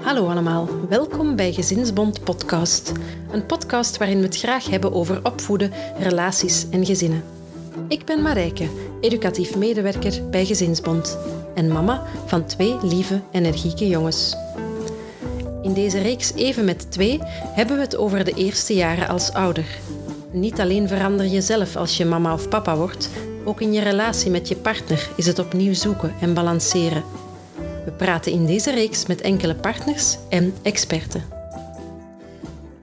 Hallo allemaal, welkom bij Gezinsbond Podcast. Een podcast waarin we het graag hebben over opvoeden, relaties en gezinnen. Ik ben Marijke, educatief medewerker bij Gezinsbond en mama van twee lieve, energieke jongens. In deze reeks Even met twee hebben we het over de eerste jaren als ouder. Niet alleen verander je zelf als je mama of papa wordt, ook in je relatie met je partner is het opnieuw zoeken en balanceren. We praten in deze reeks met enkele partners en experten.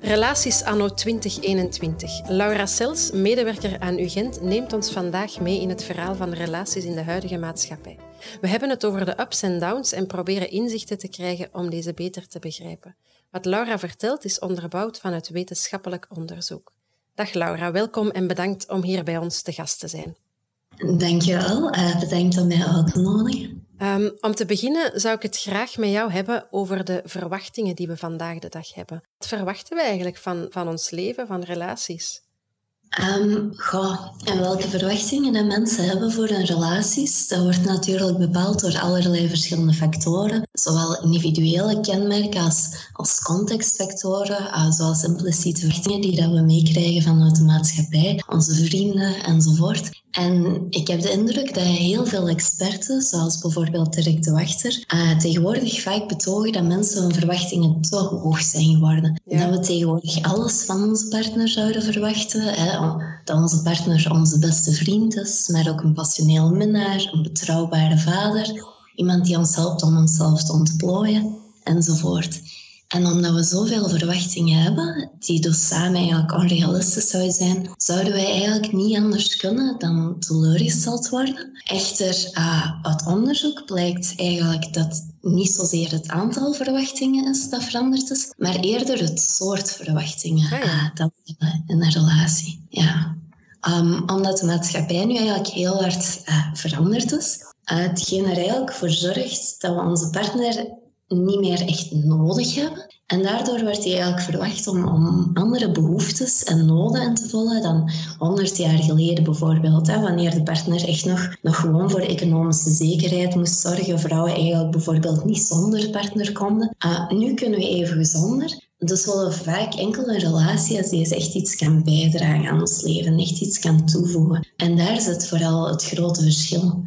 Relaties anno 2021. Laura Sels, medewerker aan UGent, neemt ons vandaag mee in het verhaal van relaties in de huidige maatschappij. We hebben het over de ups en downs en proberen inzichten te krijgen om deze beter te begrijpen. Wat Laura vertelt is onderbouwd vanuit wetenschappelijk onderzoek. Dag Laura, welkom en bedankt om hier bij ons te gast te zijn. Dankjewel, uh, bedankt om mij uit te nodigen. Um, om te beginnen zou ik het graag met jou hebben over de verwachtingen die we vandaag de dag hebben. Wat verwachten we eigenlijk van, van ons leven, van relaties? Um, goh, en welke verwachtingen dat mensen hebben voor hun relaties, dat wordt natuurlijk bepaald door allerlei verschillende factoren. Zowel individuele kenmerken als, als contextfactoren, uh, zoals impliciete verwachtingen die dat we meekrijgen vanuit de maatschappij, onze vrienden enzovoort. En ik heb de indruk dat heel veel experten, zoals bijvoorbeeld Dirk de Wachter, uh, tegenwoordig vaak betogen dat mensen hun verwachtingen te hoog zijn geworden. Dat we tegenwoordig alles van onze partner zouden verwachten. Hè? Dat onze partner onze beste vriend is, maar ook een passioneel minnaar, een betrouwbare vader, iemand die ons helpt om onszelf te ontplooien, enzovoort. En omdat we zoveel verwachtingen hebben, die dus samen eigenlijk onrealistisch zouden zijn, zouden wij eigenlijk niet anders kunnen dan teleurgesteld worden. Echter, uh, uit onderzoek blijkt eigenlijk dat niet zozeer het aantal verwachtingen is dat veranderd is, maar eerder het soort verwachtingen uh, dat we hebben in een relatie. Ja. Um, omdat de maatschappij nu eigenlijk heel hard uh, veranderd is. Uh, hetgeen er eigenlijk voor zorgt dat we onze partner niet meer echt nodig hebben. En daardoor werd hij eigenlijk verwacht om, om andere behoeftes en noden in te vullen dan 100 jaar geleden bijvoorbeeld. Hè, wanneer de partner echt nog, nog gewoon voor economische zekerheid moest zorgen. Vrouwen eigenlijk bijvoorbeeld niet zonder partner konden. Uh, nu kunnen we even gezonder. Dus we vaak enkel een relatie als die echt iets kan bijdragen aan ons leven, echt iets kan toevoegen. En daar zit vooral het grote verschil.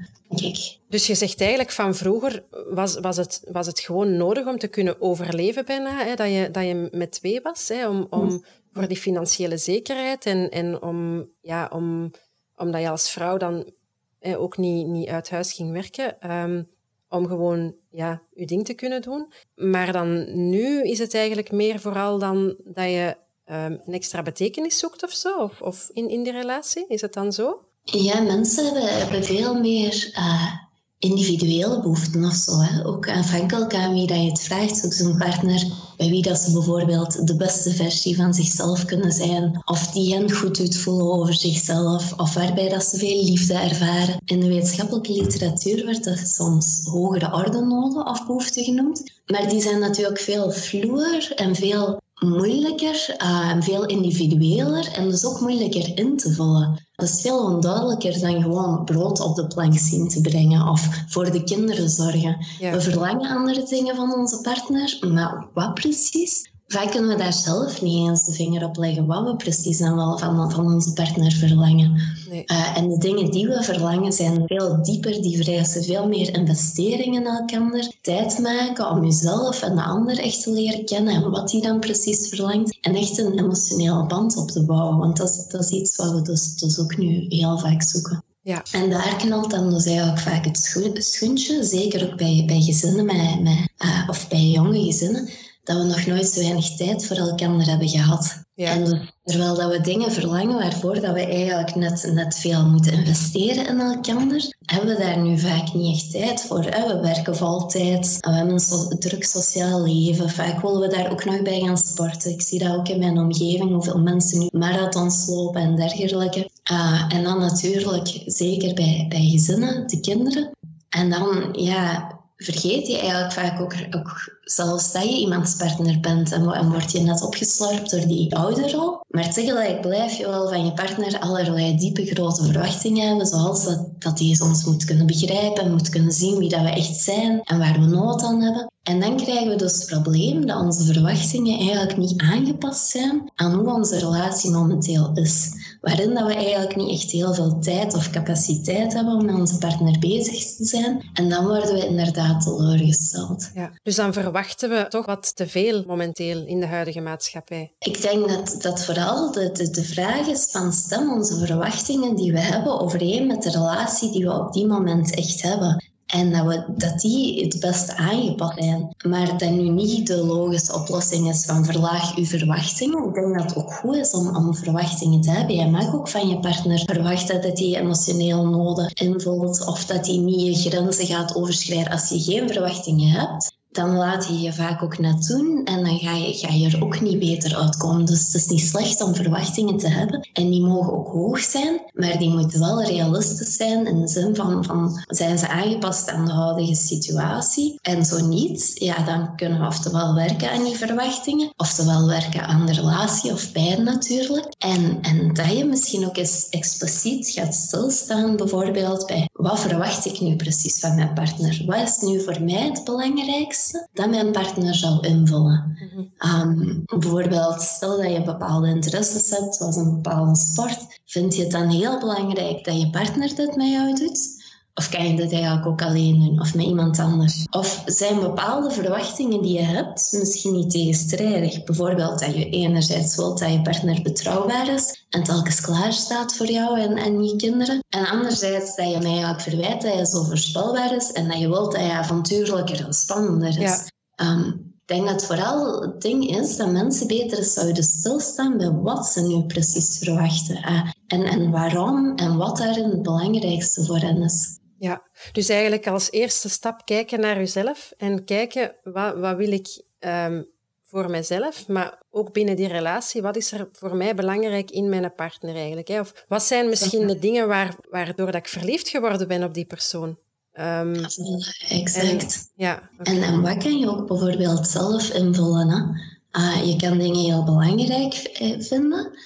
Dus je zegt eigenlijk van vroeger was, was, het, was het gewoon nodig om te kunnen overleven bijna, hè, dat, je, dat je met twee was, hè, om, om, voor die financiële zekerheid en, en om, ja, om, omdat je als vrouw dan hè, ook niet, niet uit huis ging werken, um, om gewoon ja, je ding te kunnen doen. Maar dan nu is het eigenlijk meer vooral dan dat je um, een extra betekenis zoekt of zo, of, of in, in die relatie. Is het dan zo? Ja, mensen hebben, veel meer uh, individuele behoeften of zo. Hè. Ook afhankelijk aan wie dat je het vraagt. Ook zo'n partner bij wie dat ze bijvoorbeeld de beste versie van zichzelf kunnen zijn. Of die hen goed doet voelen over zichzelf. Of waarbij dat ze veel liefde ervaren. In de wetenschappelijke literatuur wordt dat soms hogere ordenoden of behoeften genoemd. Maar die zijn natuurlijk veel vloer en veel moeilijker uh, en veel individueler en dus ook moeilijker in te vullen. Dat is veel onduidelijker dan gewoon brood op de plank zien te brengen of voor de kinderen zorgen. We verlangen andere dingen van onze partner, maar wat precies? Vaak kunnen we daar zelf niet eens de vinger op leggen wat we precies dan wel van, van onze partner verlangen. Nee. Uh, en de dingen die we verlangen zijn veel dieper, die vereisen veel meer investeringen in elkaar. Tijd maken om jezelf en de ander echt te leren kennen en wat die dan precies verlangt. En echt een emotionele band op te bouwen, want dat is, dat is iets wat we dus, dus ook nu heel vaak zoeken. Ja. En daar knalt dan dus eigenlijk vaak het schoentje, zeker ook bij, bij gezinnen met, met, uh, of bij jonge gezinnen dat we nog nooit zo weinig tijd voor elkaar hebben gehad. Ja. En dus, terwijl dat we dingen verlangen waarvoor dat we eigenlijk net, net veel moeten investeren in elkaar, hebben we daar nu vaak niet echt tijd voor. We werken voltijd, we hebben een druk sociaal leven. Vaak willen we daar ook nog bij gaan sporten. Ik zie dat ook in mijn omgeving, hoeveel mensen nu marathons lopen en dergelijke. Uh, en dan natuurlijk, zeker bij, bij gezinnen, de kinderen. En dan, ja, vergeet je eigenlijk vaak ook, ook zelfs dat je iemands partner bent en, en word je net opgeslorpt door die ouderrol. Maar tegelijk blijf je wel van je partner allerlei diepe grote verwachtingen hebben, zoals dat, dat die ons moet kunnen begrijpen en moet kunnen zien wie dat we echt zijn en waar we nood aan hebben. En dan krijgen we dus het probleem dat onze verwachtingen eigenlijk niet aangepast zijn aan hoe onze relatie momenteel is. Waarin dat we eigenlijk niet echt heel veel tijd of capaciteit hebben om met onze partner bezig te zijn. En dan worden we inderdaad teleurgesteld. Ja, dus dan verwachten we toch wat te veel momenteel in de huidige maatschappij. Ik denk dat, dat vooral de, de, de vraag is van stem onze verwachtingen die we hebben overeen met de relatie die we op die moment echt hebben. En dat, we, dat die het beste aangepast zijn. Maar dat nu niet de logische oplossing is van verlaag uw verwachtingen. Ik denk dat het ook goed is om, om verwachtingen te hebben. Je mag ook van je partner verwachten dat hij emotioneel noden invult. Of dat hij niet je grenzen gaat overschrijden als je geen verwachtingen hebt dan laat je je vaak ook net doen en dan ga je, ga je er ook niet beter uitkomen. Dus het is niet slecht om verwachtingen te hebben en die mogen ook hoog zijn, maar die moeten wel realistisch zijn in de zin van, van zijn ze aangepast aan de huidige situatie? En zo niet, ja, dan kunnen we oftewel werken aan die verwachtingen, oftewel werken aan de relatie of beide natuurlijk. En, en dat je misschien ook eens expliciet gaat stilstaan, bijvoorbeeld bij wat verwacht ik nu precies van mijn partner? Wat is nu voor mij het belangrijkste? Dat mijn partner zou invullen. Mm bijvoorbeeld, stel dat je bepaalde interesses hebt, zoals een bepaalde sport, vind je het dan heel belangrijk dat je partner dit met jou doet? Of kan je dat eigenlijk ook alleen doen, of met iemand anders? Of zijn bepaalde verwachtingen die je hebt misschien niet tegenstrijdig? Bijvoorbeeld dat je enerzijds wilt dat je partner betrouwbaar is en telkens klaar staat voor jou en, en je kinderen. En anderzijds dat je mij eigenlijk verwijt dat je zo voorspelbaar is en dat je wilt dat je avontuurlijker en spannender is. Ja. Ehm, ik denk dat vooral het ding is dat mensen beter zouden stilstaan bij wat ze nu precies verwachten. En, en waarom en wat daarin het belangrijkste voor hen is. Ja, dus eigenlijk als eerste stap kijken naar jezelf en kijken wat, wat wil ik um, voor mezelf, maar ook binnen die relatie, wat is er voor mij belangrijk in mijn partner eigenlijk? Hè? Of wat zijn misschien de dingen waar, waardoor dat ik verliefd geworden ben op die persoon? Um, exact. En, ja, en, en wat kan je ook bijvoorbeeld zelf invullen? Hè? Uh, je kan dingen heel belangrijk eh, vinden,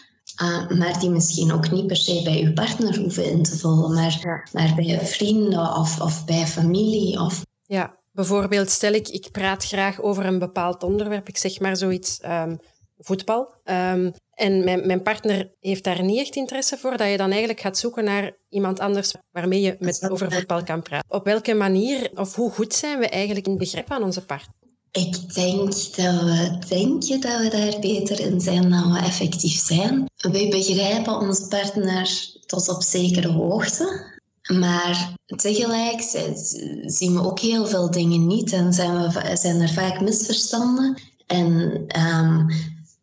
uh, maar die misschien ook niet per se bij je partner hoeven in te vullen, maar, maar bij vrienden of, of bij familie. Of... Ja, bijvoorbeeld stel ik, ik praat graag over een bepaald onderwerp, ik zeg maar zoiets, um, voetbal. Um, en mijn, mijn, partner heeft daar niet echt interesse voor, dat je dan eigenlijk gaat zoeken naar iemand anders waarmee je met, over voetbal kan praten. Op welke manier of hoe goed zijn we eigenlijk in begrip aan onze partner? Ik denk dat we denken dat we daar beter in zijn dan we effectief zijn. We begrijpen onze partner tot op zekere hoogte. Maar tegelijk zien we ook heel veel dingen niet en zijn, we, zijn er vaak misverstanden. En um,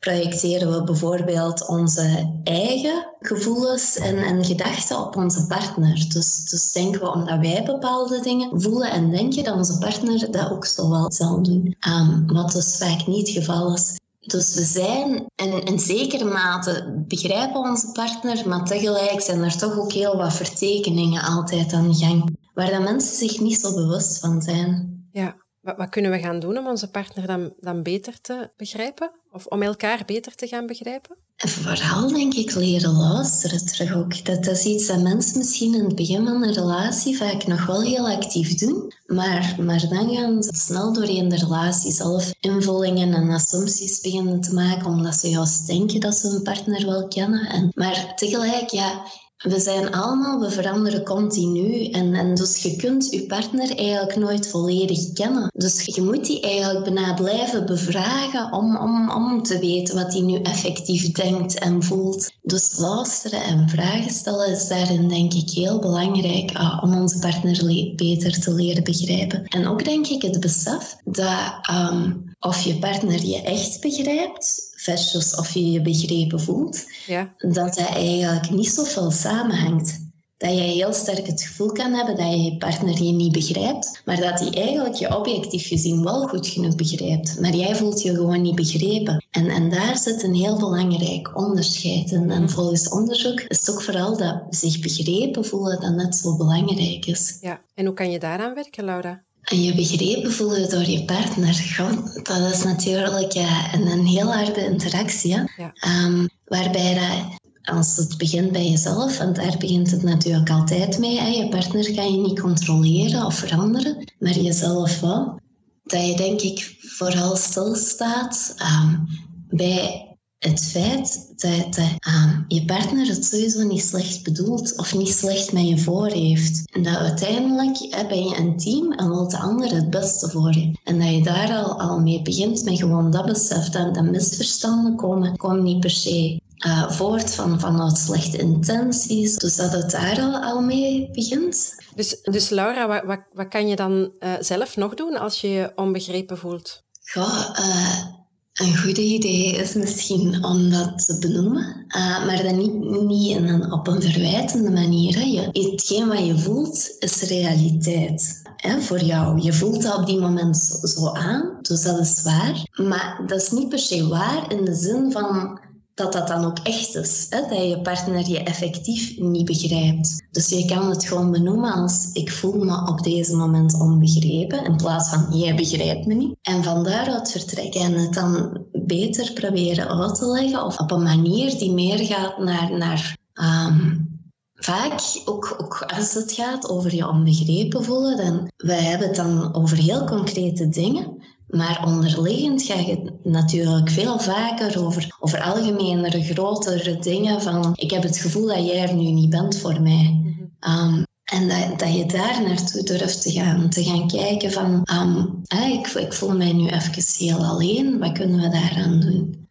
projecteren we bijvoorbeeld onze eigen gevoelens en, en gedachten op onze partner. Dus, dus denken we omdat wij bepaalde dingen voelen en denken dat onze partner dat ook zo wel zal doen. Um, wat dus vaak niet het geval is. Dus we zijn in, in zekere mate begrijpen onze partner, maar tegelijk zijn er toch ook heel wat vertekeningen altijd aan de gang, waar de mensen zich niet zo bewust van zijn. Ja, wat, kunnen we gaan doen om onze partner dan, dan beter te begrijpen? Of om elkaar beter te gaan begrijpen? En vooral denk ik leren luisteren terug ook. Dat, dat is iets dat mensen misschien in het begin van een relatie vaak nog wel heel actief doen. Maar, maar dan gaan ze snel doorheen de relatie zelf invullingen en assumpties beginnen te maken. Omdat ze juist denken dat ze hun partner wel kennen. En, maar tegelijk, ja, we zijn allemaal, we veranderen continu. En, en dus je kunt je partner eigenlijk nooit volledig kennen. Dus je moet die eigenlijk bijna blijven bevragen om, om, om te weten wat hij nu effectief denkt en voelt. Dus luisteren en vragen stellen is daarin denk ik heel belangrijk uh, om onze partner beter te leren begrijpen. En ook denk ik het besef dat um, of je partner je echt begrijpt versus of je je begrepen voelt, ja. dat dat eigenlijk niet zoveel samenhangt. Dat je heel sterk het gevoel kan hebben dat je je partner je niet begrijpt, maar dat hij eigenlijk je objectief gezien wel goed genoeg begrijpt. Maar jij voelt je gewoon niet begrepen. En, en daar zit een heel belangrijk onderscheid. En volgens onderzoek is het ook vooral dat zich begrepen voelen dat net zo belangrijk is. Ja, en hoe kan je daaraan werken, Laura? En je begrepen voelen door je partner, dat is natuurlijk een, een heel harde interactie. Ja. Ehm, waarbij dat als het begint bij jezelf, want daar begint het natuurlijk altijd mee. Hè. Je partner kan je niet controleren of veranderen, maar jezelf wel. Dat je denk ik vooral stilstaat um, bij het feit dat, dat uh, je partner het sowieso niet slecht bedoelt of niet slecht met je voor heeft. En dat uiteindelijk ben je een team en wil de ander het beste voor je. En dat je daar al, al mee begint met gewoon dat besef, dat, dat misverstanden komen, komen niet per se uh, voort van, vanuit slechte intenties. Dus dat het daar al, al mee begint. Dus, dus Laura, wat, wat, wat kan je dan uh, zelf nog doen als je je onbegrepen voelt? Ja, uh, een goed idee is misschien om dat te benoemen, maar dan niet, niet in een, op een verwijtende manier. Je, hetgeen wat je voelt is realiteit. Hè, voor jou. Je voelt dat op die moment zo, zo aan, dus dat is waar. Maar dat is niet per se waar in de zin van dat dat dan ook echt is. Hè? Dat je partner je effectief niet begrijpt. Dus je kan het gewoon benoemen als ik voel me op deze moment onbegrepen, in plaats van jij begrijpt me niet. En van daaruit vertrekken en het dan beter proberen uit te leggen of op een manier die meer gaat naar, naar um, vaak, ook, ook als het gaat over je onbegrepen voelen, dan, wij hebben het dan over heel concrete dingen. Maar onderliggend ga je natuurlijk veel vaker over, over algemenere, grotere dingen van ik heb het gevoel dat jij er nu niet bent voor mij. um, en dat, dat je daar naartoe durft te gaan. Te gaan kijken van um, ik, ik voel mij nu even heel alleen, wat kunnen we daaraan doen?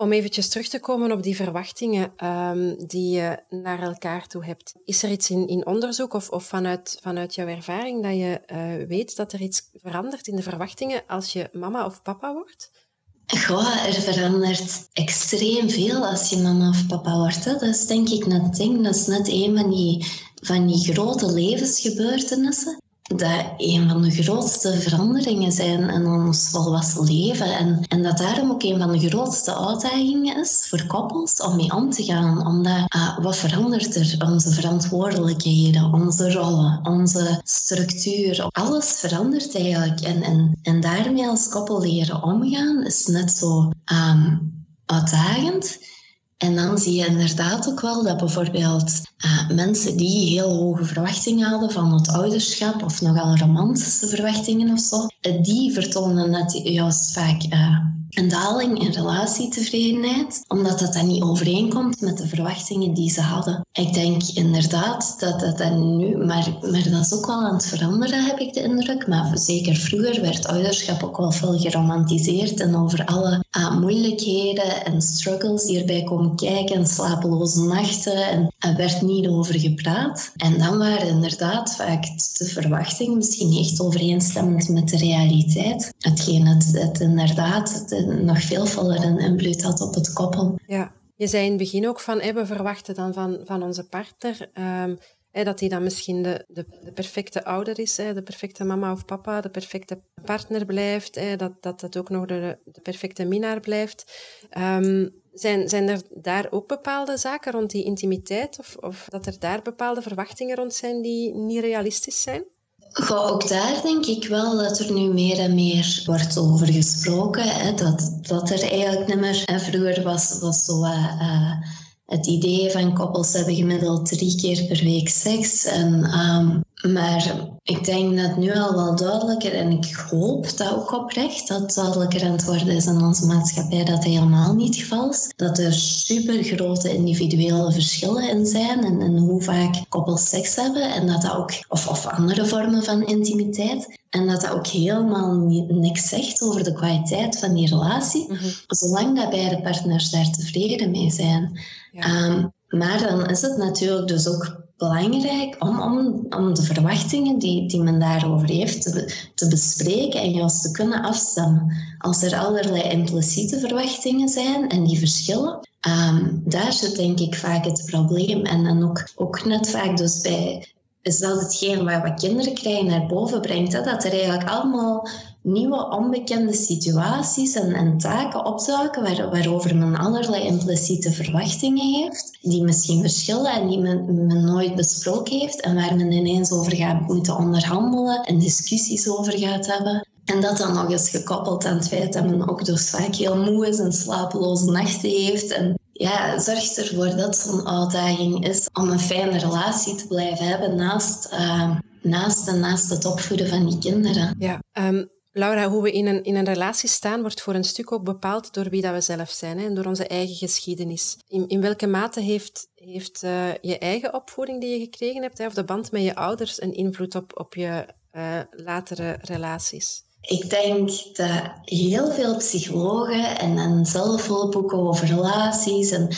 Om eventjes terug te komen op die verwachtingen um, die je naar elkaar toe hebt. Is er iets in, in onderzoek of, of vanuit, vanuit jouw ervaring dat je uh, weet dat er iets verandert in de verwachtingen als je mama of papa wordt? Goh, er verandert extreem veel als je mama of papa wordt. Dat is denk ik net ding. Dat is net een van die grote levensgebeurtenissen dat een van de grootste veranderingen zijn in ons volwassen leven. En, en dat daarom ook een van de grootste uitdagingen is voor koppels om mee om te gaan. Omdat uh, wat verandert er? Onze verantwoordelijkheden, onze rollen, onze structuur. Alles verandert eigenlijk. En, en, en daarmee als koppel leren omgaan is net zo um, uitdagend. En dan zie je inderdaad ook wel dat bijvoorbeeld uh, mensen die heel hoge verwachtingen hadden van het ouderschap of nogal romantische verwachtingen of zo, uh, die vertonen net juist vaak uh, een daling in relatietevredenheid, omdat dat dan niet overeenkomt met de verwachtingen die ze hadden. Ik denk inderdaad dat dat dan nu, maar, maar dat is ook wel aan het veranderen, heb ik de indruk. Maar zeker vroeger werd ouderschap ook wel veel geromantiseerd en over alle moeilijkheden en struggles die erbij komen kijken en slapeloze nachten en er werd niet over gepraat. En dan waren inderdaad vaak de verwachtingen misschien niet echt overeenstemmend met de realiteit. Hetgeen het, het inderdaad nog veel voller een invloed had op het koppel. Ja, je zei in het begin ook van, we verwachten dan van, van onze partner um, dat hij dan misschien de, de, de perfecte ouder is, de perfecte mama of papa, de perfecte partner blijft, dat, dat het ook nog de, de perfecte minnaar blijft. Um, zijn, zijn er daar ook bepaalde zaken rond die intimiteit of, of dat er daar bepaalde verwachtingen rond zijn die niet realistisch zijn? Goh, ook daar denk ik wel dat er nu meer en meer wordt over gesproken. Hè? Dat, dat er eigenlijk niet meer... En vroeger was, was zo... Uh, het idee van koppels hebben gemiddeld drie keer per week seks. En, um, maar ik denk dat nu al wel duidelijker, en ik hoop dat ook oprecht, dat duidelijker aan het worden is in onze maatschappij dat dat helemaal niet het geval is. Dat er super grote individuele verschillen in zijn en, en hoe vaak koppels seks hebben en dat dat ook, of, of andere vormen van intimiteit. En dat dat ook helemaal niet, niks zegt over de kwaliteit van die relatie, mhm. zolang dat beide partners daar tevreden mee zijn. Ehm, maar dan is het natuurlijk dus ook belangrijk om, om, om de verwachtingen die, die men daarover heeft te, te bespreken en juist te kunnen afstemmen. Als er allerlei impliciete verwachtingen zijn en die verschillen, um, daar zit denk ik vaak het probleem. En dan ook, ook net vaak dus bij is dat hetgeen waar wat kinderen krijgen naar boven brengt. Dat er eigenlijk allemaal nieuwe onbekende situaties en, en taken opduiken waar, waarover men allerlei impliciete verwachtingen heeft, die misschien verschillen en die men, men nooit besproken heeft en waar men ineens over gaat moeten onderhandelen en discussies over gaat hebben. En dat dan nog eens gekoppeld aan het feit dat men ook dus vaak heel moe is en slapeloze nachten heeft. En ja, zorgt ervoor dat zo'n uitdaging is om een fijne relatie te blijven hebben naast, uh, naast en naast het opvoeden van die kinderen. Ja, um, Laura, hoe we in een, in een relatie staan wordt voor een stuk ook bepaald door wie dat we zelf zijn hè, en door onze eigen geschiedenis. In, in welke mate heeft, heeft uh, je eigen opvoeding die je gekregen hebt, hè, of de band met je ouders, een invloed op, op je uh, latere relaties? Ik denk dat heel veel psychologen en, en zelfhulpboeken over relaties en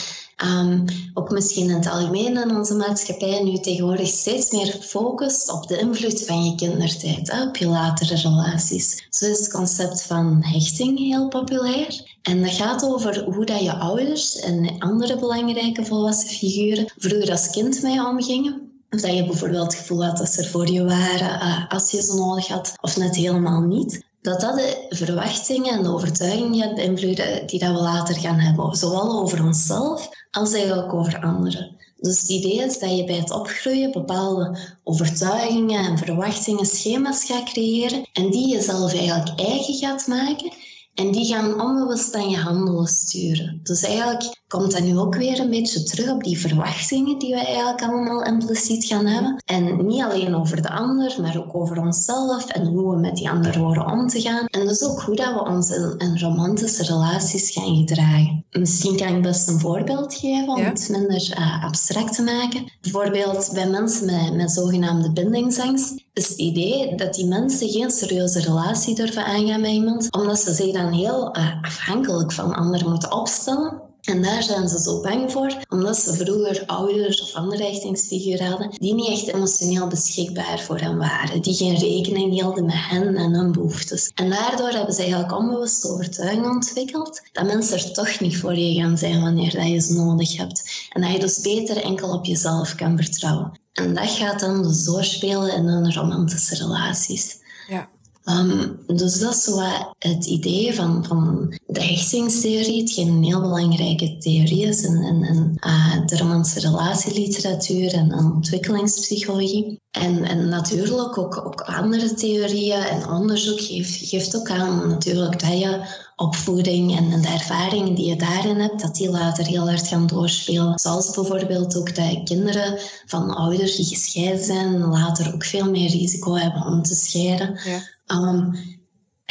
um, ook misschien in het algemeen in onze maatschappij nu tegenwoordig steeds meer focust op de invloed van je kindertijd op je latere relaties. Zo is het concept van hechting heel populair. En dat gaat over hoe dat je ouders en andere belangrijke volwassen figuren vroeger als kind mee omgingen. Of dat je bijvoorbeeld het gevoel had dat ze er voor je waren uh, als je ze nodig had, of net helemaal niet. Dat dat de verwachtingen en de overtuigingen beïnvloeden die dat we later gaan hebben. Zowel over onszelf als eigenlijk over anderen. Dus het idee is dat je bij het opgroeien bepaalde overtuigingen en verwachtingen, schema's gaat creëren en die je zelf eigenlijk eigen gaat maken en die gaan onbewust aan je handelen sturen. Dus eigenlijk komt dat nu ook weer een beetje terug op die verwachtingen die we eigenlijk allemaal impliciet gaan hebben. En niet alleen over de ander, maar ook over onszelf en hoe we met die ander horen om te gaan. En dus ook hoe dat we ons in, romantische relaties gaan gedragen. Misschien kan ik best een voorbeeld geven om het minder uh, abstract te maken. Bijvoorbeeld bij mensen met, met zogenaamde bindingsangst is het idee dat die mensen geen serieuze relatie durven aangaan met iemand, omdat ze zich dan heel uh, afhankelijk van anderen moeten opstellen. En daar zijn ze zo bang voor, omdat ze vroeger ouders of andere hechtingsfiguren hadden die niet echt emotioneel beschikbaar voor hen waren, die geen rekening hielden met hen en hun behoeftes. En daardoor hebben ze eigenlijk onbewust overtuiging ontwikkeld dat mensen er toch niet voor je gaan zijn wanneer dat je ze nodig hebt. En dat je dus beter enkel op jezelf kan vertrouwen. En dat gaat dan dus doorspelen in hun romantische relaties. Ja. Um, dus dat is zo het idee van, van de hechtingstheorie, hetgeen een heel belangrijke theorie is in, in, in uh, de romantische relatieliteratuur en ontwikkelingspsychologie. En, en natuurlijk ook, ook andere theorieën en onderzoek geeft, geeft ook aan natuurlijk dat je opvoeding en, en de ervaringen die je daarin hebt, dat die later heel hard gaan doorspelen. Zoals bijvoorbeeld ook dat kinderen van ouders die gescheiden zijn later ook veel meer risico hebben om te scheiden. Ja. Um,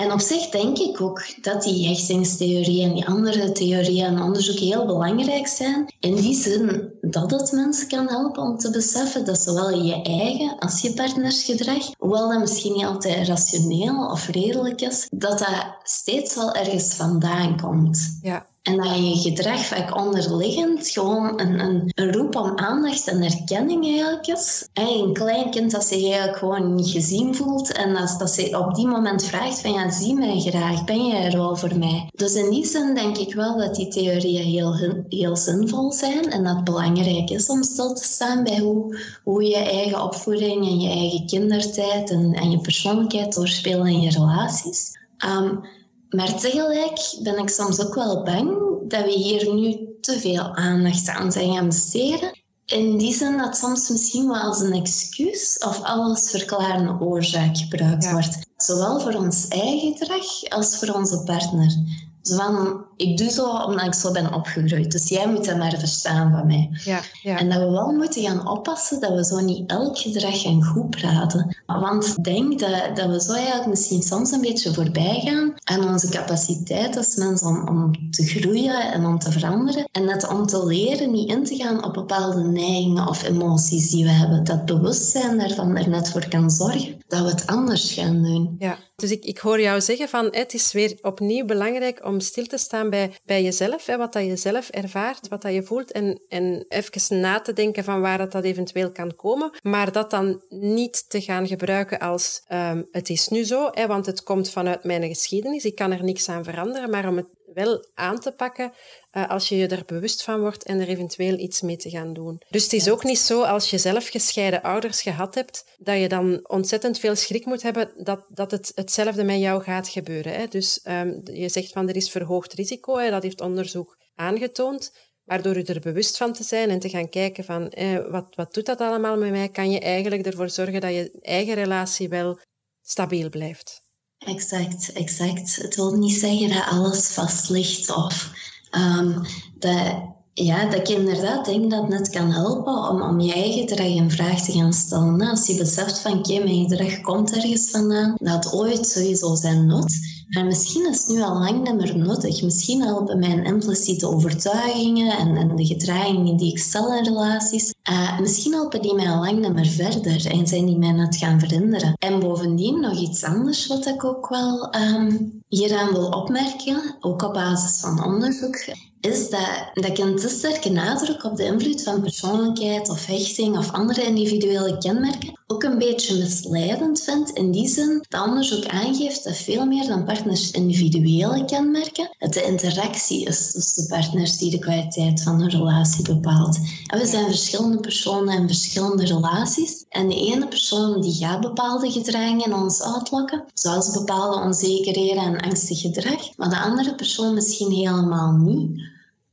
en op zich denk ik ook dat die hechtingstheorie en die andere theorieën en onderzoek heel belangrijk zijn. In die zin dat het mensen kan helpen om te beseffen dat zowel je eigen als je partnersgedrag, hoewel dat misschien niet altijd rationeel of redelijk is, dat dat steeds wel ergens vandaan komt. Ja. En dat je gedrag vaak onderliggend gewoon een, een, een, roep om aandacht en erkenning eigenlijk is. En een klein kind dat zich eigenlijk gewoon niet gezien voelt en dat, dat ze op die moment vraagt van ja, zie mij graag, ben je er wel voor mij? Dus in die zin denk ik wel dat die theorieën heel, heel zinvol zijn en dat het belangrijk is om stil te staan bij hoe, hoe je eigen opvoeding en je eigen kindertijd en, en je persoonlijkheid doorspelen in je relaties. Um, maar tegelijk ben ik soms ook wel bang dat we hier nu te veel aandacht aan zijn gaan besteden. In die zin dat soms misschien wel als een excuus of alles verklarende oorzaak gebruikt wordt. Zowel voor ons eigen gedrag als voor onze partner. Van, ik doe zo omdat ik zo ben opgegroeid. Dus jij moet dat maar verstaan van mij. Ja, ja. En dat we wel moeten gaan oppassen dat we zo niet elk gedrag gaan goed praten. Want ik denk dat, dat we zo eigenlijk misschien soms een beetje voorbij gaan aan onze capaciteit als mensen om, om te groeien en om te veranderen. En net om te leren niet in te gaan op bepaalde neigingen of emoties die we hebben. Dat bewustzijn daarvan er net voor kan zorgen dat we het anders gaan doen. Ja. Dus ik, ik hoor jou zeggen van het is weer opnieuw belangrijk om stil te staan bij, bij jezelf, hè, wat dat je zelf ervaart, wat dat je voelt en, en even na te denken van waar dat, dat eventueel kan komen, maar dat dan niet te gaan gebruiken als um, het is nu zo, hè, want het komt vanuit mijn geschiedenis, ik kan er niks aan veranderen, maar om het wel aan te pakken uh, als je je er bewust van wordt en er eventueel iets mee te gaan doen. Dus het is ook niet zo als je zelf gescheiden ouders gehad hebt, dat je dan ontzettend veel schrik moet hebben dat, dat het hetzelfde met jou gaat gebeuren. Hè? Dus um, je zegt van er is verhoogd risico, hè? dat heeft onderzoek aangetoond. Maar door je er bewust van te zijn en te gaan kijken van eh, wat, wat doet dat allemaal met mij, kan je eigenlijk ervoor zorgen dat je eigen relatie wel stabiel blijft. Exact, exact. Het wil niet zeggen dat alles vast ligt of um, dat, ja, dat ik inderdaad denk dat het net kan helpen om, om je eigen gedrag in vraag te gaan stellen. Als je beseft van, oké, mijn gedrag komt ergens vandaan, dat ooit sowieso zijn nut. Maar misschien is het nu al lang niet meer nodig. Misschien helpen mijn impliciete overtuigingen en, en de gedragingen die ik stel in relaties, uh, misschien helpen die mij al lang niet meer verder en zijn die mij net gaan veranderen. En bovendien nog iets anders wat ik ook wel um, hieraan wil opmerken, ook op basis van onderzoek, is dat, dat ik een te sterke nadruk op de invloed van persoonlijkheid of hechting of andere individuele kenmerken ook een beetje misleidend vind in die zin dat onderzoek aangeeft dat veel meer dan partners individuele kenmerken, het de interactie is tussen de partners die de kwaliteit van een relatie bepaalt. En we zijn verschillende personen en verschillende relaties en de ene persoon die gaat bepaalde gedragingen in ons uitlokken, zoals bepaalde onzekerheden en angstig gedrag, maar de andere persoon misschien helemaal niet.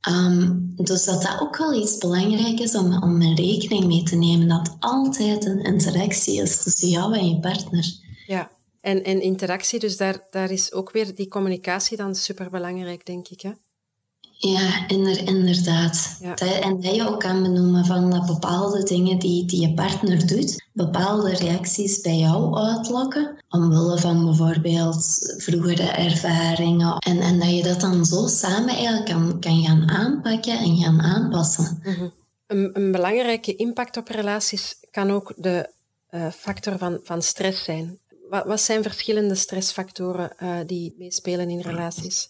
Um, dus dat dat ook wel iets belangrijk is om, om in rekening mee te nemen. Dat altijd een interactie is tussen jou en je partner. Ja, en, en interactie, dus daar, daar is ook weer die communicatie dan superbelangrijk, denk ik. Hè? Ja, inderdaad. en dat je ook kan benoemen van dat bepaalde dingen die, die je partner doet, bepaalde reacties bij jou uitlokken, omwille van bijvoorbeeld vroegere ervaringen. En, en dat je dat dan zo samen eigenlijk kan, kan gaan aanpakken en gaan aanpassen. Mhm. een, een, belangrijke impact op relaties kan ook de uh, factor van, van stress zijn. Wat, wat zijn verschillende stressfactoren uh, die meespelen in relaties?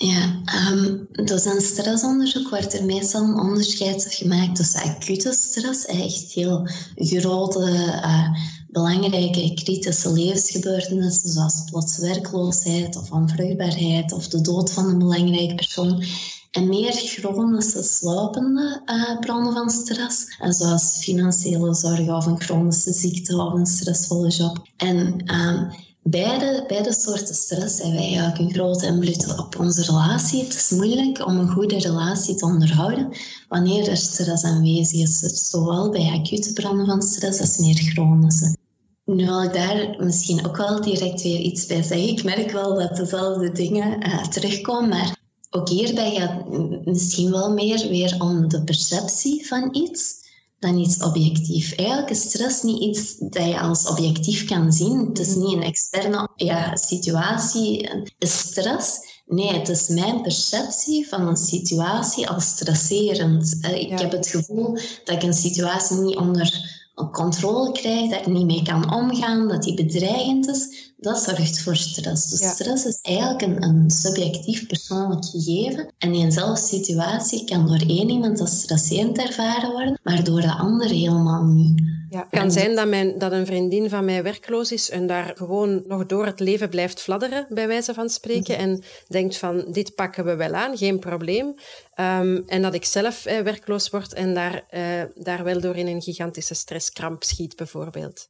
Ja, um, dus een stressonderzoek wordt er meestal een onderscheid gemaakt tussen acute stress, echt heel grote, uh, belangrijke, kritische levensgebeurtenissen, zoals plots werkloosheid of onvruchtbaarheid of de dood van een belangrijke persoon. En meer chronische slopende uh, bronnen van stress, zoals financiële zorgen of een chronische ziekte of een stressvolle job. En um, Beide, beide soorten stress hebben eigenlijk een grote invloed op onze relatie. Het is moeilijk om een goede relatie te onderhouden wanneer er stress aanwezig is, zowel bij acute bronnen van stress als meer chronische. Nu wil ik daar misschien ook wel direct weer iets bij zeggen. Ik merk wel dat dezelfde dingen uh, terugkomen, maar ook hierbij gaat misschien wel meer weer om de perceptie van iets dan iets objectief. Eigenlijk is stress niet iets dat je als objectief kan zien. Het is niet een externe ja, situatie. Stress? Nee, het is mijn perceptie van een situatie als stresserend. Eh, ik heb het gevoel dat ik een situatie niet onder controle krijg, dat ik niet mee kan omgaan, dat die bedreigend is, dat zorgt voor stress. Dus stress is eigenlijk een, een, subjectief persoonlijk gegeven. En in eenzelfde situatie kan door één iemand als stresserend ervaren worden, maar door de ander helemaal niet. Ja, het kan zijn dat, mijn, dat een vriendin van mij werkloos is en daar gewoon nog door het leven blijft fladderen, bij wijze van spreken, mhm. en denkt van, dit pakken we wel aan, geen probleem. Um, en dat ik zelf eh, werkloos word en daar, uh, daar wel door in een gigantische stresskramp schiet, bijvoorbeeld.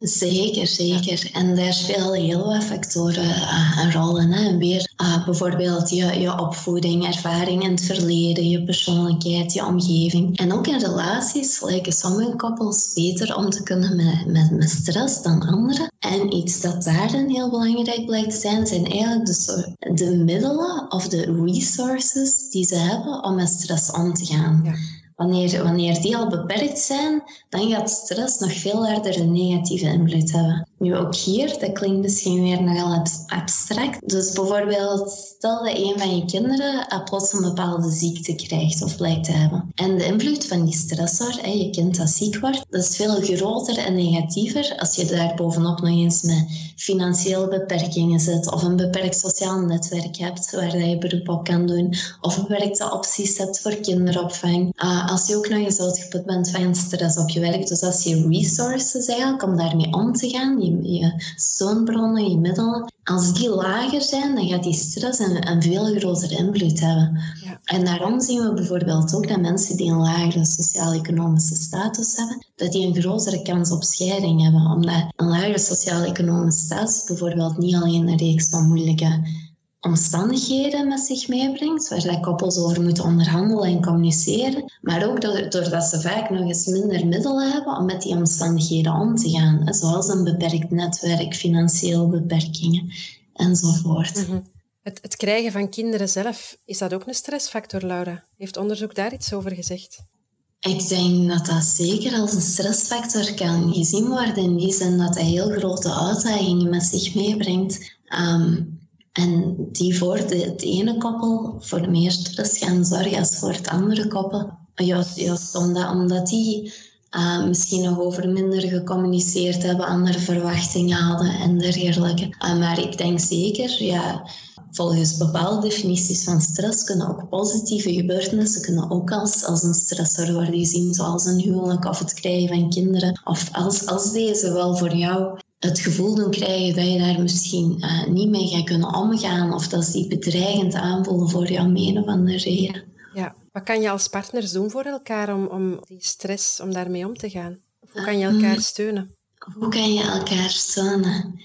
Zeker, zeker. En daar spelen heel wat factoren uh, een rol in. Hè. Weer uh, bijvoorbeeld je, je opvoeding, ervaring in het verleden, je persoonlijkheid, je omgeving. En ook in relaties lijken sommige koppels beter om te kunnen met, met, met stress dan anderen. En iets dat daarin heel belangrijk blijkt te zijn, zijn eigenlijk de, de middelen of de resources die ze hebben om met stress om te gaan. Ja. Wanneer, wanneer die al beperkt zijn, dan gaat stress nog veel harder een negatieve invloed hebben. Nu ook hier, dat klinkt misschien weer nogal abstract. Dus bijvoorbeeld, stel dat een van je kinderen plots een bepaalde ziekte krijgt of blijkt te hebben. En de invloed van die stressor, je kind dat ziek wordt, dat is veel groter en negatiever als je daar bovenop nog eens met financiële beperkingen zit of een beperkt sociaal netwerk hebt waar je beroep op kan doen of beperkte opties hebt voor kinderopvang. Uh, als je ook nog eens uitgeput bent van stress op je werk, dus als je resources eigenlijk om daarmee om te gaan, je, je steunbronnen, je middelen, als die lager zijn, dan gaat die stress een, een veel grotere invloed hebben. Ja. En daarom zien we bijvoorbeeld ook dat mensen die een lagere sociaal-economische status hebben, dat die een grotere kans op scheiding hebben. Omdat een lagere sociaal-economische status bijvoorbeeld niet alleen een reeks van moeilijke omstandigheden met zich meebrengt, waar dat koppels over moeten onderhandelen en communiceren, maar ook doordat ze vaak nog eens minder middelen hebben om met die omstandigheden om te gaan, zoals een beperkt netwerk, financiële beperkingen enzovoort. Mhm. het, het krijgen van kinderen zelf, is dat ook een stressfactor, Laura? Heeft onderzoek daar iets over gezegd? Ik denk dat dat zeker als een stressfactor kan gezien worden, in die zin dat hij heel grote uitdagingen met zich meebrengt. Ehm, en die voor de, het ene koppel voor meer stress gaan zorgen als voor het andere koppel. Juist, juist omdat, die uh, misschien nog over minder gecommuniceerd hebben, andere verwachtingen hadden en dergelijke. Uh, maar ik denk zeker, ja, volgens bepaalde definities van stress kunnen ook positieve gebeurtenissen kunnen ook als, als een stressor worden gezien, zoals een huwelijk of het krijgen van kinderen. Of als, als deze wel voor jou het gevoel doen krijgen dat je daar misschien uh, niet mee gaat kunnen omgaan of dat ze die bedreigend aanvoelen voor jou menen van de reden. Ja, wat kan je als partners doen voor elkaar om, om die stress, om daarmee om te gaan? Of hoe kan je elkaar ehm, steunen? Hoe kan je elkaar steunen?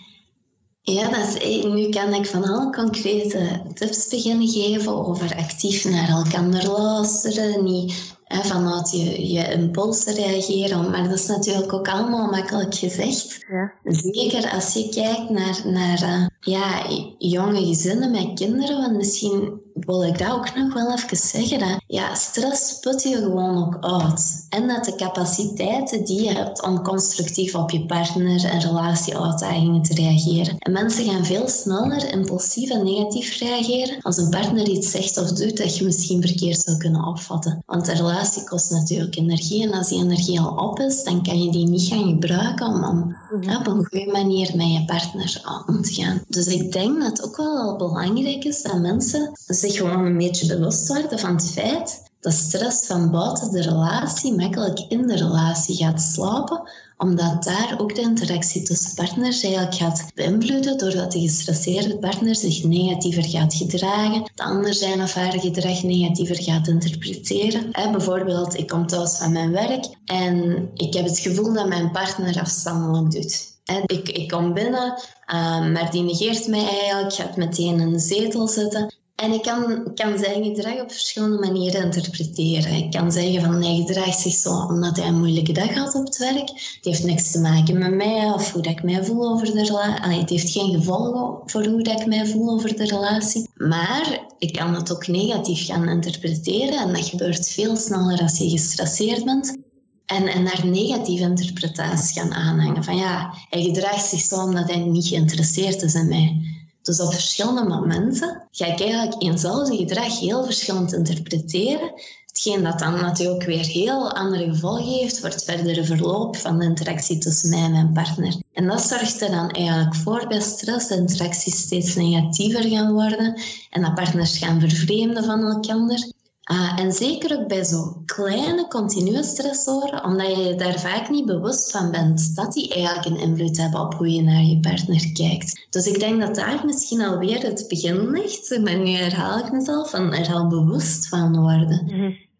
Ja, dat is, nu kan ik van alle concrete tips beginnen geven over actief naar elkaar luisteren, niet hè, vanuit je, je impulsen reageren. Maar dat is natuurlijk ook allemaal makkelijk gezegd. Ja. Zeker als je kijkt naar, naar uh, ja, jonge gezinnen met kinderen, want misschien wil ik dat ook nog wel even zeggen. Dat, ja, stress put je gewoon ook uit. En dat de capaciteiten die je hebt om constructief op je partner en relatieuitdagingen te reageren. En mensen gaan veel sneller impulsief en negatief reageren als een partner iets zegt of doet dat je misschien verkeerd zou kunnen opvatten. Want de relatie kost natuurlijk energie en als die energie al op is, dan kan je die niet gaan gebruiken om, om mhm. op een goede manier met je partner om te gaan. Dus ik denk dat het ook wel belangrijk is dat mensen zich gewoon een beetje bewust worden van het feit dat stress van buiten de relatie makkelijk in de relatie gaat slapen, omdat daar ook de interactie tussen partners eigenlijk gaat beïnvloeden, doordat de gestresseerde partner zich negatiever gaat gedragen, de ander zijn of haar gedrag negatiever gaat interpreteren. bijvoorbeeld, ik kom thuis van mijn werk en ik heb het gevoel dat mijn partner afstandelijk doet. ik, ik kom binnen, uh, maar die negeert mij eigenlijk, gaat meteen in de zetel zitten. En ik kan, kan zijn gedrag op verschillende manieren interpreteren. Ik kan zeggen van hij gedraagt zich zo omdat hij een moeilijke dag had op het werk. Het heeft niks te maken met mij of hoe dat ik mij voel over de relatie. Het heeft geen gevolgen voor hoe dat ik mij voel over de relatie. Maar ik kan het ook negatief gaan interpreteren. En dat gebeurt veel sneller als je gestresseerd bent. En, en daar negatieve interpretaties gaan aanhangen. Van ja, hij gedraagt zich zo omdat hij niet geïnteresseerd is in mij. Dus op verschillende momenten ga ik eigenlijk eenzelfde gedrag heel verschillend interpreteren. Hetgeen dat dan natuurlijk weer heel andere gevolgen heeft voor het verdere verloop van de interactie tussen mij en mijn partner. En dat zorgt er dan eigenlijk voor bij stress dat interacties steeds negatiever gaan worden en dat partners gaan vervreemden van elkaar. Uh, en zeker ook bij zo kleine continue stressoren, omdat je daar vaak niet bewust van bent dat die eigenlijk een invloed hebben op hoe je naar je partner kijkt. Dus ik denk dat daar misschien alweer het begin ligt, maar nu herhaal ik mezelf, van er al bewust van worden.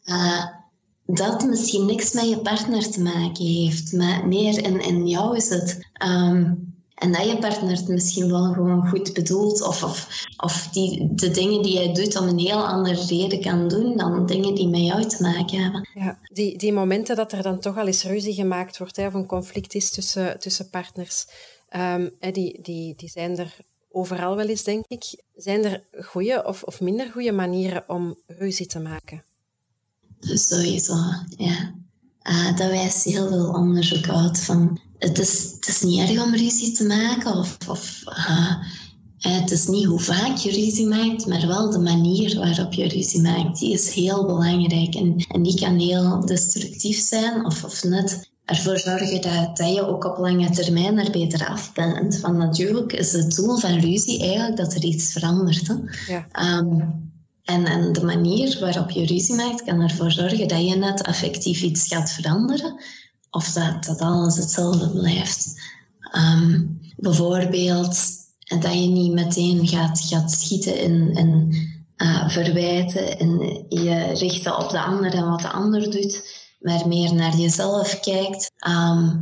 uh, dat misschien niks met je partner te maken heeft, maar meer in, in jou is het. Um, en dat je partner het misschien wel gewoon goed bedoelt. Of, of, of die, de dingen die jij doet om een heel andere reden kan doen dan dingen die met jou te maken hebben. Ja, die, die momenten dat er dan toch al eens ruzie gemaakt wordt hè, of een conflict is tussen, tussen partners, um, die, die, die zijn er overal wel eens, denk ik. Zijn er goede of, of minder goede manieren om ruzie te maken? Sowieso, ja. Uh, dat wijst heel veel onderzoek uit van het is, het is niet erg om ruzie te maken. Of, of uh, het is niet hoe vaak je ruzie maakt, maar wel de manier waarop je ruzie maakt. Die is heel belangrijk. En, en die kan heel destructief zijn of, of net ervoor zorgen dat, dat je ook op lange termijn er beter af bent. Want natuurlijk is het doel van ruzie eigenlijk dat er iets verandert. Hè? Ja. Um, en, en de manier waarop je ruzie maakt kan ervoor zorgen dat je net effectief iets gaat veranderen of dat, dat alles hetzelfde blijft. Um, bijvoorbeeld dat je niet meteen gaat, gaat schieten in, in uh, verwijten en je richten op de ander en wat de ander doet, maar meer naar jezelf kijkt. Um,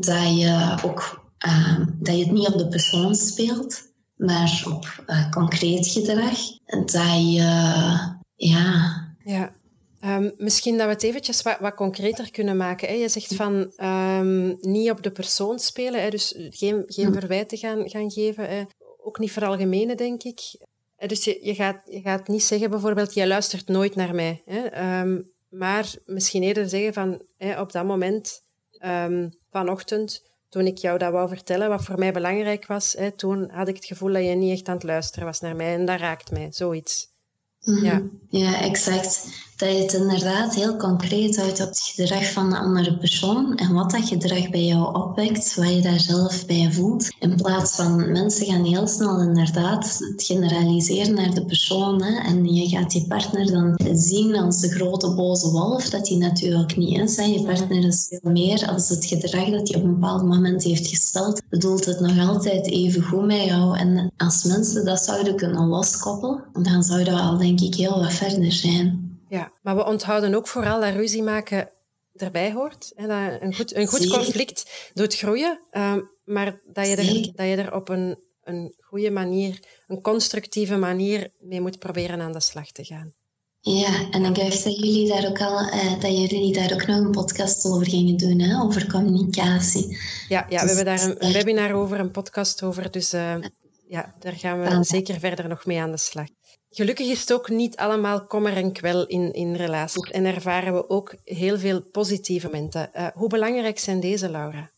dat je ook um, dat je het niet op de persoon speelt, maar op uh, concreet gedrag. Dat je, ja. Ja. Um, misschien dat we het eventjes wat, wat concreter kunnen maken. Hè? Je zegt van um, niet op de persoon spelen, hè? dus geen, geen verwijten gaan, gaan geven. Hè? Ook niet veralgemenen, denk ik. Dus je, je, gaat, je gaat niet zeggen bijvoorbeeld, jij luistert nooit naar mij. Hè? Um, maar misschien eerder zeggen van, hè, op dat moment, vanochtend, toen ik jou dat wou vertellen, wat voor mij belangrijk was, hè, toen had ik het gevoel dat je niet echt aan het luisteren was naar mij. En dat raakt mij, zoiets. Mhm. Ja. ja, exact. Dat je het inderdaad heel concreet houdt op het gedrag van de andere persoon en wat dat gedrag bij jou opwekt, wat je daar zelf bij voelt. In plaats van mensen gaan heel snel inderdaad het generaliseren naar de persoon. Hè, en je gaat je partner dan zien als de grote boze wolf, dat hij natuurlijk niet is. Hè. Je partner is veel meer als het gedrag dat hij op een bepaald moment heeft gesteld, bedoelt het nog altijd even goed met jou. En als mensen dat zouden kunnen loskoppelen, dan zouden we al denk ik heel wat verder zijn. Ja, maar we onthouden ook vooral dat ruzie maken erbij hoort. Hè, dat een goed, een goed conflict doet groeien, uh, maar dat je, er, dat je er op een, een goede manier, een constructieve manier mee moet proberen aan de slag te gaan. Ja, en ik dacht dat jullie daar ook al, eh, dat jullie daar ook nog een podcast over gingen doen, hè, over communicatie. Ja, ja we dus hebben daar een, een, webinar over, een podcast over, dus uh, ja, daar gaan we zeker verder nog mee aan de slag. Gelukkig is het ook niet allemaal kommer en kwel in, in relaties. En ervaren we ook heel veel positieve momenten. Uh, hoe belangrijk zijn deze, Laura?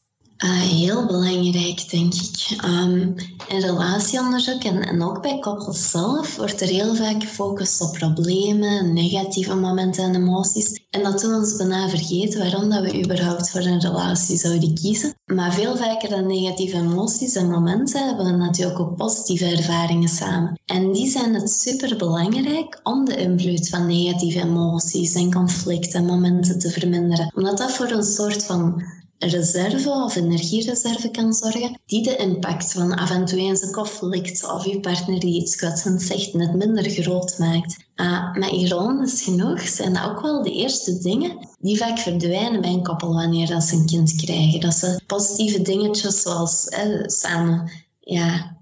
Uh, heel belangrijk, denk ik. Um, in relatieonderzoek en, en ook bij koppels zelf wordt er heel vaak gefocust op problemen, negatieve momenten en emoties. En dat doen we ons bijna vergeten waarom dat we überhaupt voor een relatie zouden kiezen. Maar veel vaker dan negatieve emoties en momenten hebben we natuurlijk ook positieve ervaringen samen. En die zijn het super belangrijk om de invloed van negatieve emoties en conflicten en momenten te verminderen. Omdat dat voor een soort van reserve of energiereserve kan zorgen, die de impact van af en toe eens een conflict of je partner die iets kwetsend zegt net minder groot maakt. Uh, maar ironisch genoeg zijn dat ook wel de eerste dingen die vaak verdwijnen bij een koppel wanneer dat ze een kind krijgen. Dat ze positieve dingetjes zoals samen ja,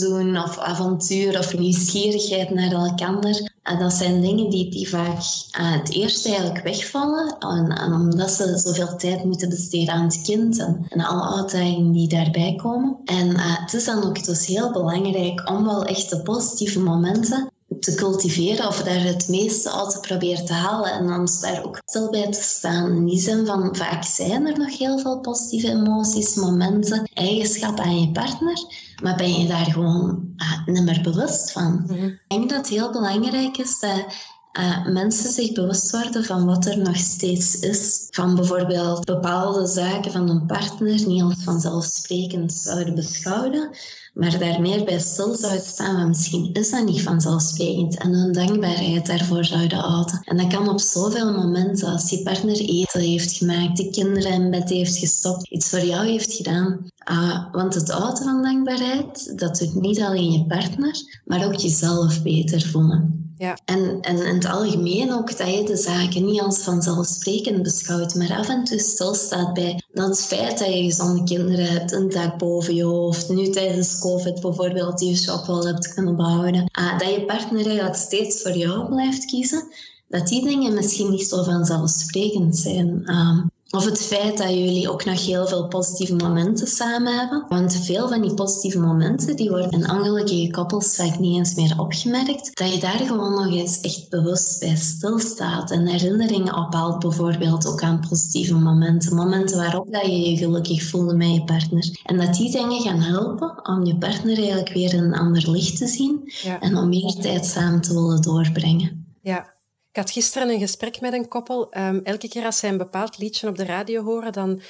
doen of avontuur of nieuwsgierigheid naar elkaar. En dat zijn dingen die, die vaak uh, het eerst eigenlijk wegvallen. En, en, omdat ze zoveel tijd moeten besteden aan het kind en, alle uitdagingen die daarbij komen. En uh, het is dan ook dus heel belangrijk om wel echt de positieve momenten te cultiveren of daar het meeste uit te proberen te halen en dan daar ook stil bij te staan. In die zin van vaak zijn er nog heel veel positieve emoties, momenten, eigenschappen aan je partner, maar ben je daar gewoon niet meer bewust van. Mhm. Ik denk dat het heel belangrijk is dat uh, mensen zich bewust worden van wat er nog steeds is. Van bijvoorbeeld bepaalde zaken van een partner niet als vanzelfsprekend zouden beschouwen, maar daar meer bij stil zouden staan, misschien is dat niet vanzelfsprekend en hun dankbaarheid daarvoor zouden houden. En dat kan op zoveel momenten, als je partner eten heeft gemaakt, de kinderen in bed heeft gestopt, iets voor jou heeft gedaan. Uh, want het houden van dankbaarheid, dat doet niet alleen je partner, maar ook jezelf beter voelen. Ja. En, en in het algemeen ook dat je de zaken niet als vanzelfsprekend beschouwt, maar af en toe stilstaat bij dat het feit dat je gezonde kinderen hebt, een dak boven je hoofd, nu tijdens COVID bijvoorbeeld, die je shop wel hebt kunnen behouden, uh, dat je partner eigenlijk steeds voor jou blijft kiezen, dat die dingen misschien niet zo vanzelfsprekend zijn. Uh, of het feit dat jullie ook nog heel veel positieve momenten samen hebben. Want veel van die positieve momenten die worden in ongelukkige koppels vaak niet eens meer opgemerkt. Dat je daar gewoon nog eens echt bewust bij stilstaat. En herinneringen ophaalt bijvoorbeeld ook aan positieve momenten. Momenten waarop dat je je gelukkig voelde met je partner. En dat die dingen gaan helpen om je partner eigenlijk weer in een ander licht te zien. En om meer tijd samen te willen doorbrengen. Ja, ik had gisteren een gesprek met een koppel. Um, elke keer als zij een bepaald liedje op de radio horen, dan,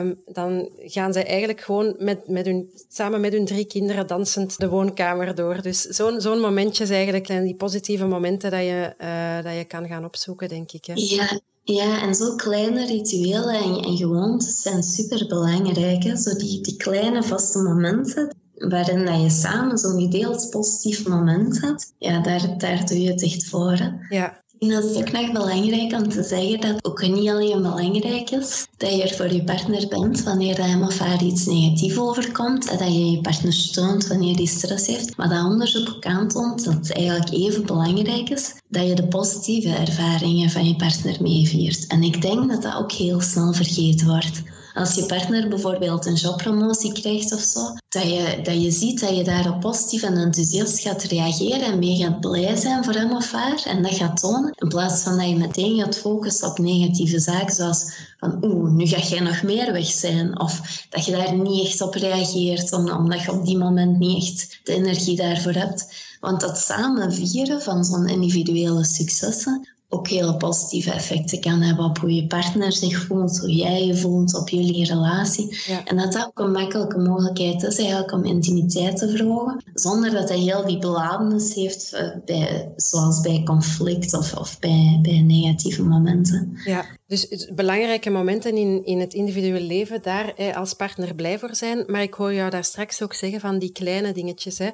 um, dan gaan zij eigenlijk gewoon met, met hun, samen met hun drie kinderen dansend de woonkamer door. Dus zo'n zo'n is eigenlijk zijn die positieve momenten dat je, uh, dat je kan gaan opzoeken, denk ik. Hè? Ja, Ja, en zo kleine rituelen en, en gewoontes zijn super belangrijk. Zo die, die kleine vaste momenten waarin dat je samen zo'n gedeeld positief moment hebt, ja, daar, daar doe je het echt voor. Ja, en dat is ook nog belangrijk om te zeggen dat ook niet alleen belangrijk is dat je er voor je partner bent wanneer hem of haar iets negatiefs overkomt en dat je je partner steunt wanneer die stress heeft, maar dat onderzoek ook aantoont dat het eigenlijk even belangrijk is dat je de positieve ervaringen van je partner meeviert. En ik denk dat dat ook heel snel vergeten wordt. Als je partner bijvoorbeeld een jobpromotie krijgt of zo, dat je, dat je ziet dat je daarop positief en enthousiast gaat reageren en mee gaat blij zijn voor hem of haar en dat gaat tonen, in plaats van dat je meteen gaat focussen op negatieve zaken zoals van oeh, nu ga jij nog meer weg zijn of dat je daar niet echt op reageert omdat je op die moment niet echt de energie daarvoor hebt. Want dat samen vieren van zo'n individuele successen ook hele positieve effecten kan hebben op hoe je partner zich voelt, hoe jij je voelt, op jullie relatie. En dat dat ook een makkelijke mogelijkheid is eigenlijk om intimiteit te verhogen, zonder dat hij heel die beladenis heeft, eh, bij, zoals bij conflict of, of bij, bij negatieve momenten. Ja, dus belangrijke momenten in, in het individuele leven, daar als partner blij voor zijn. Maar ik hoor jou daar straks ook zeggen van die kleine dingetjes. Hè.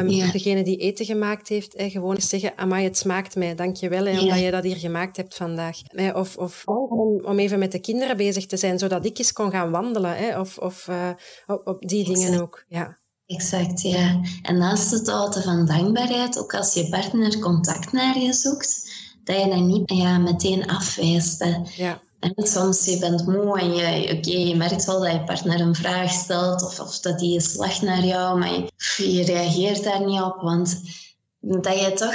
Um, Degene die eten gemaakt heeft, gewoon eens zeggen, amai, het smaakt mij, dankjewel, hè, omdat je dat hier gemaakt hebt vandaag. Of, of om, om, even met de kinderen bezig te zijn, zodat ik eens kon gaan wandelen. Hè. Of, of uh, op, op, die dingen ook. Ja. Exact, ja. En naast het houden van dankbaarheid, ook als je partner contact naar je zoekt, dat je dat niet ja, meteen afwijst. Ja. En soms je bent moe en je, oké, je merkt wel dat je partner een vraag stelt of, of dat die is lacht naar jou, maar je, je reageert daar niet op, want dat je toch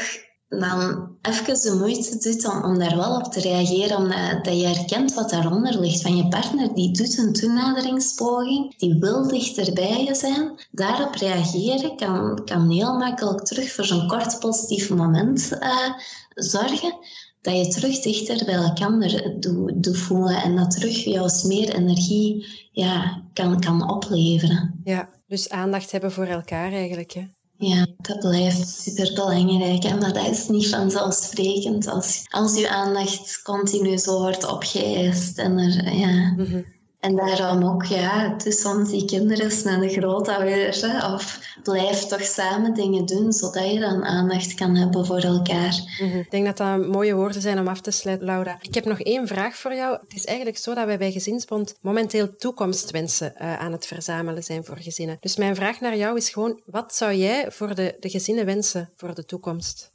dan even de moeite doet om, om daar wel op te reageren, omdat dat je herkent wat daaronder ligt. Van je partner die doet een toenaderingspoging, die wil dichter bij je zijn. Daarop reageren kan, kan heel makkelijk terug voor zo'n kort positief moment uh, zorgen. Dat je terug dichter bij elkaar doet voelen en dat terug jou meer energie ja, kan, kan opleveren. Ja, dus aandacht hebben voor elkaar eigenlijk. Hè? Ja, dat blijft super belangrijk. Maar dat is niet vanzelfsprekend als, als je aandacht continu zo wordt opgeëist. En, er, ja. Mhm. En daarom ook, ja, soms die kinderen naar de grootouders. Of blijf toch samen dingen doen, zodat je dan aandacht kan hebben voor elkaar. Mhm. Ik denk dat dat mooie woorden zijn om af te sluiten, Laura. Ik heb nog één vraag voor jou. Het is eigenlijk zo dat wij bij Gezinsbond momenteel toekomstwensen uh, aan het verzamelen zijn voor gezinnen. Dus mijn vraag naar jou is gewoon, wat zou jij voor de, de gezinnen wensen voor de toekomst?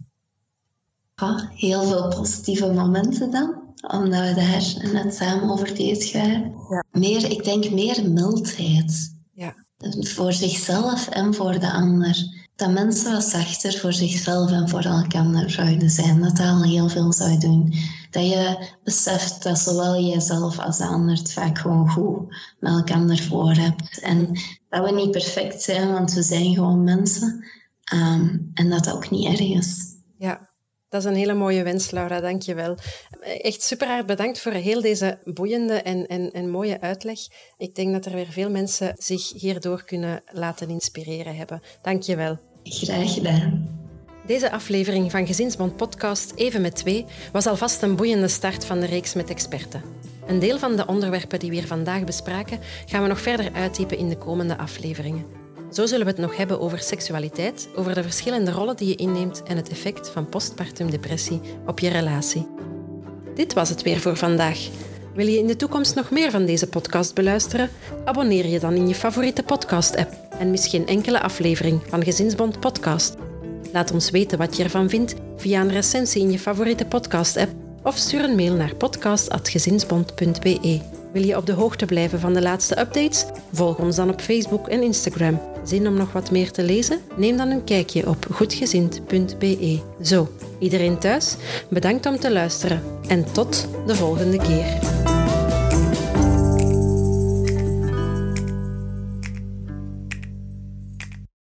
Ja, heel veel positieve momenten dan omdat we daar net samen over bezig waren. Ja. Meer, ik denk meer mildheid. Ja voor zichzelf en voor de ander. Dat mensen wat zachter voor zichzelf en voor elkaar zouden zijn. Dat dat al heel veel zou doen. Dat je beseft dat zowel jijzelf als de ander het vaak gewoon goed met elkaar voor hebt. En dat we niet perfect zijn, want we zijn gewoon mensen. Um, en dat dat ook niet erg is. Ja, dat is een hele mooie wens, Laura. Dank je wel. Echt super hard bedankt voor heel deze boeiende en, en, en mooie uitleg. Ik denk dat er weer veel mensen zich hierdoor kunnen laten inspireren hebben. Dank je wel. Graag gedaan. Deze aflevering van Gezinsbond Podcast Even met Twee was alvast een boeiende start van de reeks met experten. Een deel van de onderwerpen die we hier vandaag bespraken gaan we nog verder uitdiepen in de komende afleveringen. Zo zullen we het nog hebben over seksualiteit, over de verschillende rollen die je inneemt en het effect van postpartum depressie op je relatie. Dit was het weer voor vandaag. Wil je in de toekomst nog meer van deze podcast beluisteren? Abonneer je dan in je favoriete podcast-app en mis geen enkele aflevering van Gezinsbond Podcast. Laat ons weten wat je ervan vindt via een recensie in je favoriete podcast-app of stuur een mail naar podcast.gezinsbond.be. Wil je op de hoogte blijven van de laatste updates? Volg ons dan op Facebook en Instagram. Zin om nog wat meer te lezen? Neem dan een kijkje op goedgezind.be. Zo, iedereen thuis, bedankt om te luisteren en tot de volgende keer.